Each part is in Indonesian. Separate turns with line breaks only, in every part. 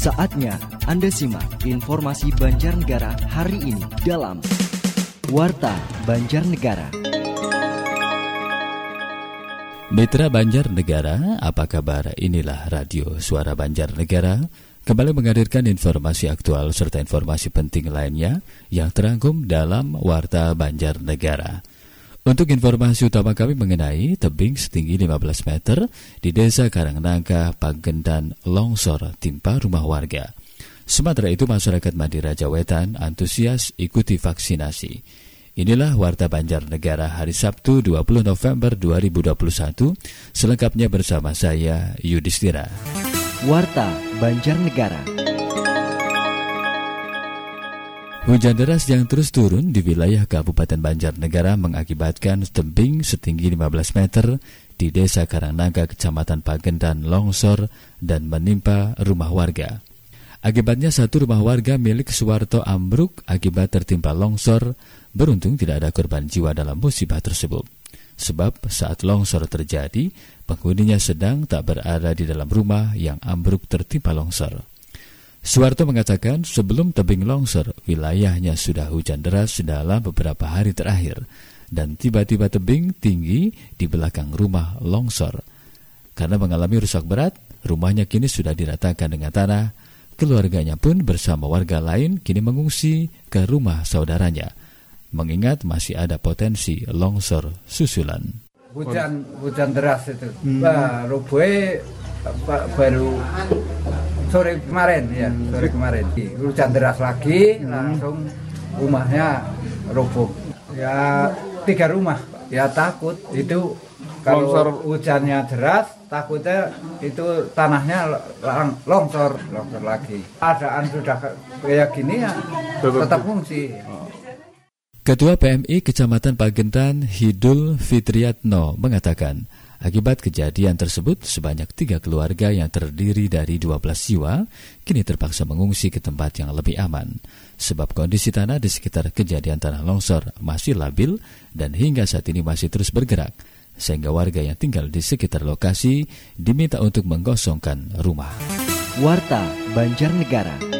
Saatnya Anda simak informasi Banjarnegara hari ini dalam Warta Banjarnegara.
Mitra Banjarnegara, apa kabar? Inilah Radio Suara Banjarnegara kembali menghadirkan informasi aktual serta informasi penting lainnya yang terangkum dalam Warta Banjarnegara. Untuk informasi utama kami mengenai tebing setinggi 15 meter di Desa Karangnangka, Pagendan, longsor timpa rumah warga. Sementara itu masyarakat Madura Jawetan antusias ikuti vaksinasi. Inilah Warta Banjarnegara hari Sabtu 20 November 2021, selengkapnya bersama saya Yudhistira.
Warta Banjarnegara.
Hujan deras yang terus turun di wilayah Kabupaten Banjarnegara mengakibatkan tebing setinggi 15 meter di Desa Karangnaga, Kecamatan Pagendan longsor dan menimpa rumah warga. Akibatnya satu rumah warga milik Suwarto ambruk akibat tertimpa longsor. Beruntung tidak ada korban jiwa dalam musibah tersebut. Sebab saat longsor terjadi, penghuninya sedang tak berada di dalam rumah yang ambruk tertimpa longsor. Suwarto mengatakan sebelum tebing longsor, wilayahnya sudah hujan deras dalam beberapa hari terakhir dan tiba-tiba tebing tinggi di belakang rumah longsor. Karena mengalami rusak berat, rumahnya kini sudah diratakan dengan tanah. Keluarganya pun bersama warga lain kini mengungsi ke rumah saudaranya, mengingat masih ada potensi longsor susulan.
Hujan hujan deras itu, hmm. bah, baru sore kemarin ya hmm. sore kemarin hujan deras lagi hmm. langsung rumahnya roboh ya tiga rumah ya takut itu kalau longsor. hujannya deras takutnya itu tanahnya longsor longsor lagi keadaan sudah kayak gini ya tetap fungsi
Ketua PMI Kecamatan Pagentan Hidul Fitriatno mengatakan Akibat kejadian tersebut, sebanyak tiga keluarga yang terdiri dari 12 jiwa kini terpaksa mengungsi ke tempat yang lebih aman. Sebab kondisi tanah di sekitar kejadian tanah longsor masih labil dan hingga saat ini masih terus bergerak. Sehingga warga yang tinggal di sekitar lokasi diminta untuk menggosongkan rumah.
Warta Banjarnegara.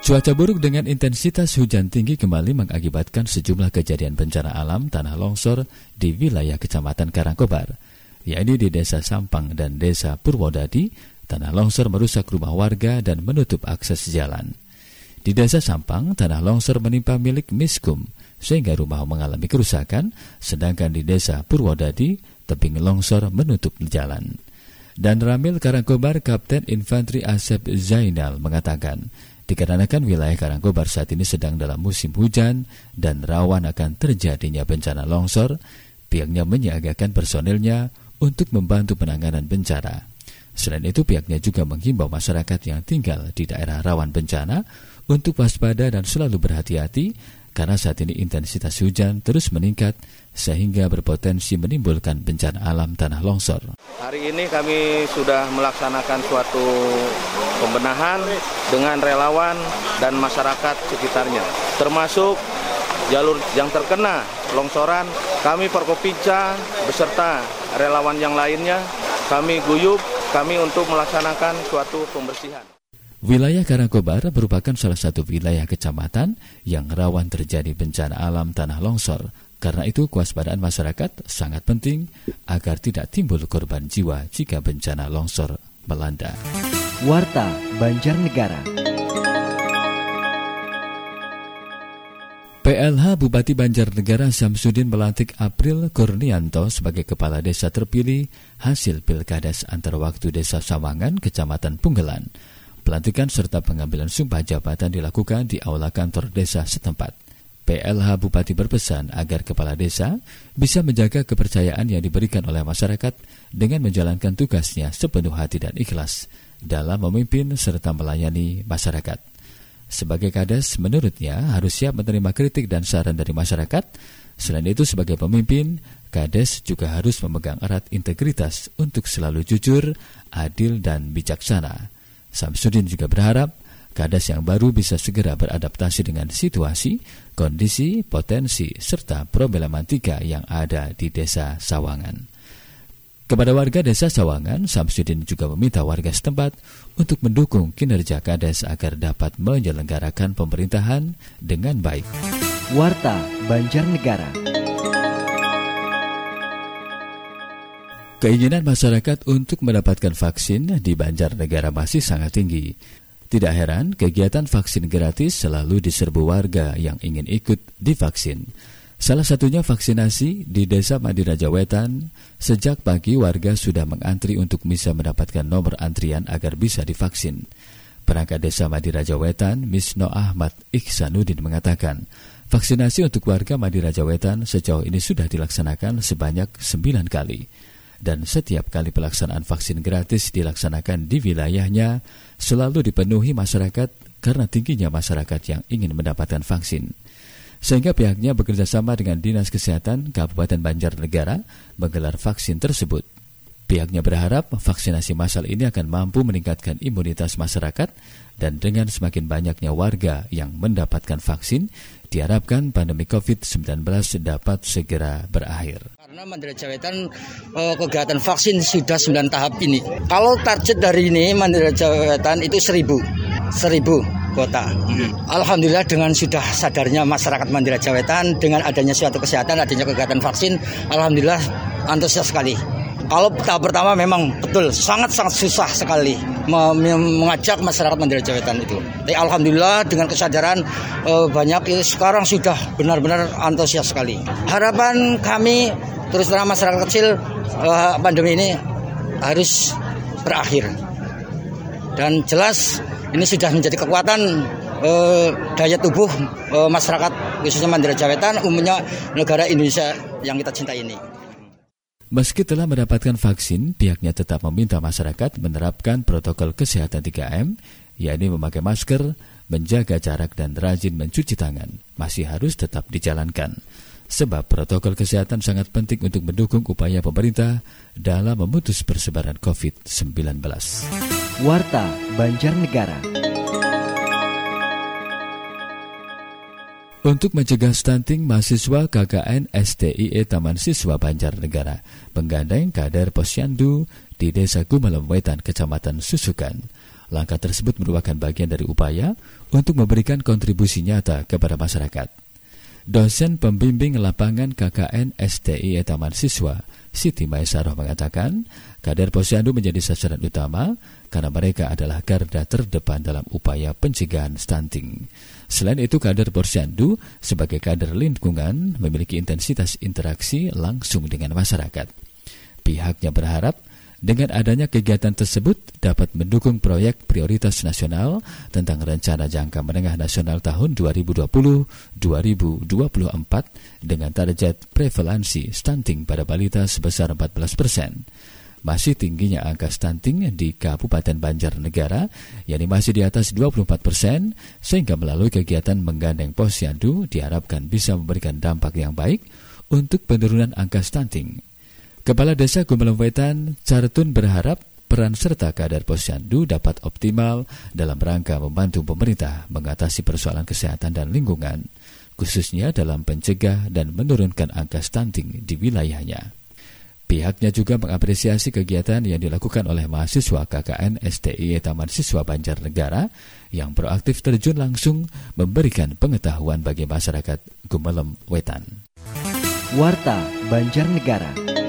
Cuaca buruk dengan intensitas hujan tinggi kembali mengakibatkan sejumlah kejadian bencana alam tanah longsor di wilayah Kecamatan Karangkobar, yakni di Desa Sampang dan Desa Purwodadi. Tanah longsor merusak rumah warga dan menutup akses jalan. Di Desa Sampang, tanah longsor menimpa milik Miskum, sehingga rumah mengalami kerusakan, sedangkan di Desa Purwodadi, tebing longsor menutup jalan. Dan Ramil Karangkobar Kapten Infanteri Asep Zainal mengatakan, Dikarenakan wilayah Karangkobar saat ini sedang dalam musim hujan dan rawan akan terjadinya bencana longsor, pihaknya menyiagakan personilnya untuk membantu penanganan bencana. Selain itu, pihaknya juga menghimbau masyarakat yang tinggal di daerah rawan bencana untuk waspada dan selalu berhati-hati karena saat ini intensitas hujan terus meningkat sehingga berpotensi menimbulkan bencana alam tanah longsor.
Hari ini kami sudah melaksanakan suatu pembenahan dengan relawan dan masyarakat sekitarnya, termasuk jalur yang terkena longsoran. Kami Forkopinca beserta relawan yang lainnya, kami guyup kami untuk melaksanakan suatu pembersihan.
Wilayah Karangkobar merupakan salah satu wilayah kecamatan yang rawan terjadi bencana alam tanah longsor. Karena itu, kewaspadaan masyarakat sangat penting agar tidak timbul korban jiwa jika bencana longsor melanda.
Warta Banjarnegara.
PLH Bupati Banjarnegara Samsudin melantik April Kurnianto sebagai kepala desa terpilih hasil pilkades antar waktu desa Sawangan, Kecamatan Punggelan. Pelantikan serta pengambilan sumpah jabatan dilakukan di aula kantor desa setempat. PLH Bupati berpesan agar kepala desa bisa menjaga kepercayaan yang diberikan oleh masyarakat dengan menjalankan tugasnya sepenuh hati dan ikhlas dalam memimpin serta melayani masyarakat. Sebagai kades, menurutnya harus siap menerima kritik dan saran dari masyarakat. Selain itu, sebagai pemimpin, kades juga harus memegang erat integritas untuk selalu jujur, adil, dan bijaksana Samsudin juga berharap Kades yang baru bisa segera beradaptasi dengan situasi, kondisi, potensi, serta problematika yang ada di desa Sawangan. Kepada warga desa Sawangan, Samsudin juga meminta warga setempat untuk mendukung kinerja Kades agar dapat menyelenggarakan pemerintahan dengan baik.
Warta Banjarnegara.
Keinginan masyarakat untuk mendapatkan vaksin di Banjarnegara masih sangat tinggi. Tidak heran, kegiatan vaksin gratis selalu diserbu warga yang ingin ikut divaksin. Salah satunya vaksinasi di Desa Madiraja Wetan. Sejak pagi warga sudah mengantri untuk bisa mendapatkan nomor antrian agar bisa divaksin. Perangkat Desa Madiraja Wetan, Misno Ahmad Iksanuddin mengatakan, vaksinasi untuk warga Madiraja Wetan sejauh ini sudah dilaksanakan sebanyak 9 kali. Dan setiap kali pelaksanaan vaksin gratis dilaksanakan di wilayahnya, selalu dipenuhi masyarakat karena tingginya masyarakat yang ingin mendapatkan vaksin sehingga pihaknya bekerja sama dengan Dinas Kesehatan Kabupaten Banjarnegara menggelar vaksin tersebut. Pihaknya berharap vaksinasi massal ini akan mampu meningkatkan imunitas masyarakat dan dengan semakin banyaknya warga yang mendapatkan vaksin, diharapkan pandemi COVID-19 dapat segera berakhir.
Karena Mandira Jawetan eh, kegiatan vaksin sudah 9 tahap ini. Kalau target dari ini Mandira Jawetan itu 1000. 1000 kota. Alhamdulillah dengan sudah sadarnya masyarakat Mandira Jawetan dengan adanya suatu kesehatan, adanya kegiatan vaksin, alhamdulillah antusias sekali. Kalau tahap pertama memang betul sangat-sangat susah sekali mengajak masyarakat Mandira Jawetan itu. Tapi alhamdulillah dengan kesadaran eh, banyak sekarang sudah benar-benar antusias sekali. Harapan kami terus terang masyarakat kecil eh, pandemi ini harus berakhir. Dan jelas ini sudah menjadi kekuatan eh, daya tubuh eh, masyarakat khususnya Mandira Jawetan umumnya negara Indonesia yang kita cintai ini.
Meski telah mendapatkan vaksin, pihaknya tetap meminta masyarakat menerapkan protokol kesehatan 3M, yakni memakai masker, menjaga jarak dan rajin mencuci tangan, masih harus tetap dijalankan. Sebab protokol kesehatan sangat penting untuk mendukung upaya pemerintah dalam memutus persebaran COVID-19.
Warta Banjarnegara.
Untuk mencegah stunting, mahasiswa KKN STIE Taman Siswa Banjarnegara menggandeng kader posyandu di Desa Gumalem Wetan, Kecamatan Susukan. Langkah tersebut merupakan bagian dari upaya untuk memberikan kontribusi nyata kepada masyarakat. Dosen pembimbing lapangan KKN STIE Taman Siswa, Siti Maesaroh mengatakan, kader posyandu menjadi sasaran utama karena mereka adalah garda terdepan dalam upaya pencegahan stunting. Selain itu, kader posyandu sebagai kader lingkungan memiliki intensitas interaksi langsung dengan masyarakat. Pihaknya berharap dengan adanya kegiatan tersebut dapat mendukung proyek prioritas nasional tentang rencana jangka menengah nasional tahun 2020-2024 dengan target prevalensi stunting pada balita sebesar 14 persen. Masih tingginya angka stunting di Kabupaten Banjarnegara, yakni masih di atas 24 persen, sehingga melalui kegiatan menggandeng posyandu diharapkan bisa memberikan dampak yang baik untuk penurunan angka stunting Kepala Desa Gumelem Wetan, Cartun berharap peran serta kader posyandu dapat optimal dalam rangka membantu pemerintah mengatasi persoalan kesehatan dan lingkungan, khususnya dalam pencegah dan menurunkan angka stunting di wilayahnya. Pihaknya juga mengapresiasi kegiatan yang dilakukan oleh mahasiswa KKN STI Taman Siswa Banjarnegara yang proaktif terjun langsung memberikan pengetahuan bagi masyarakat Gumelem Wetan.
Warta Banjarnegara.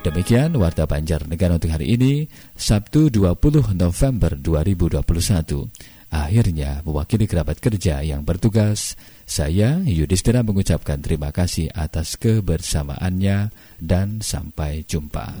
Demikian Warta Banjarnegara untuk hari ini, Sabtu 20 November 2021. Akhirnya, mewakili kerabat kerja yang bertugas, saya Yudhistira mengucapkan terima kasih atas kebersamaannya dan sampai jumpa.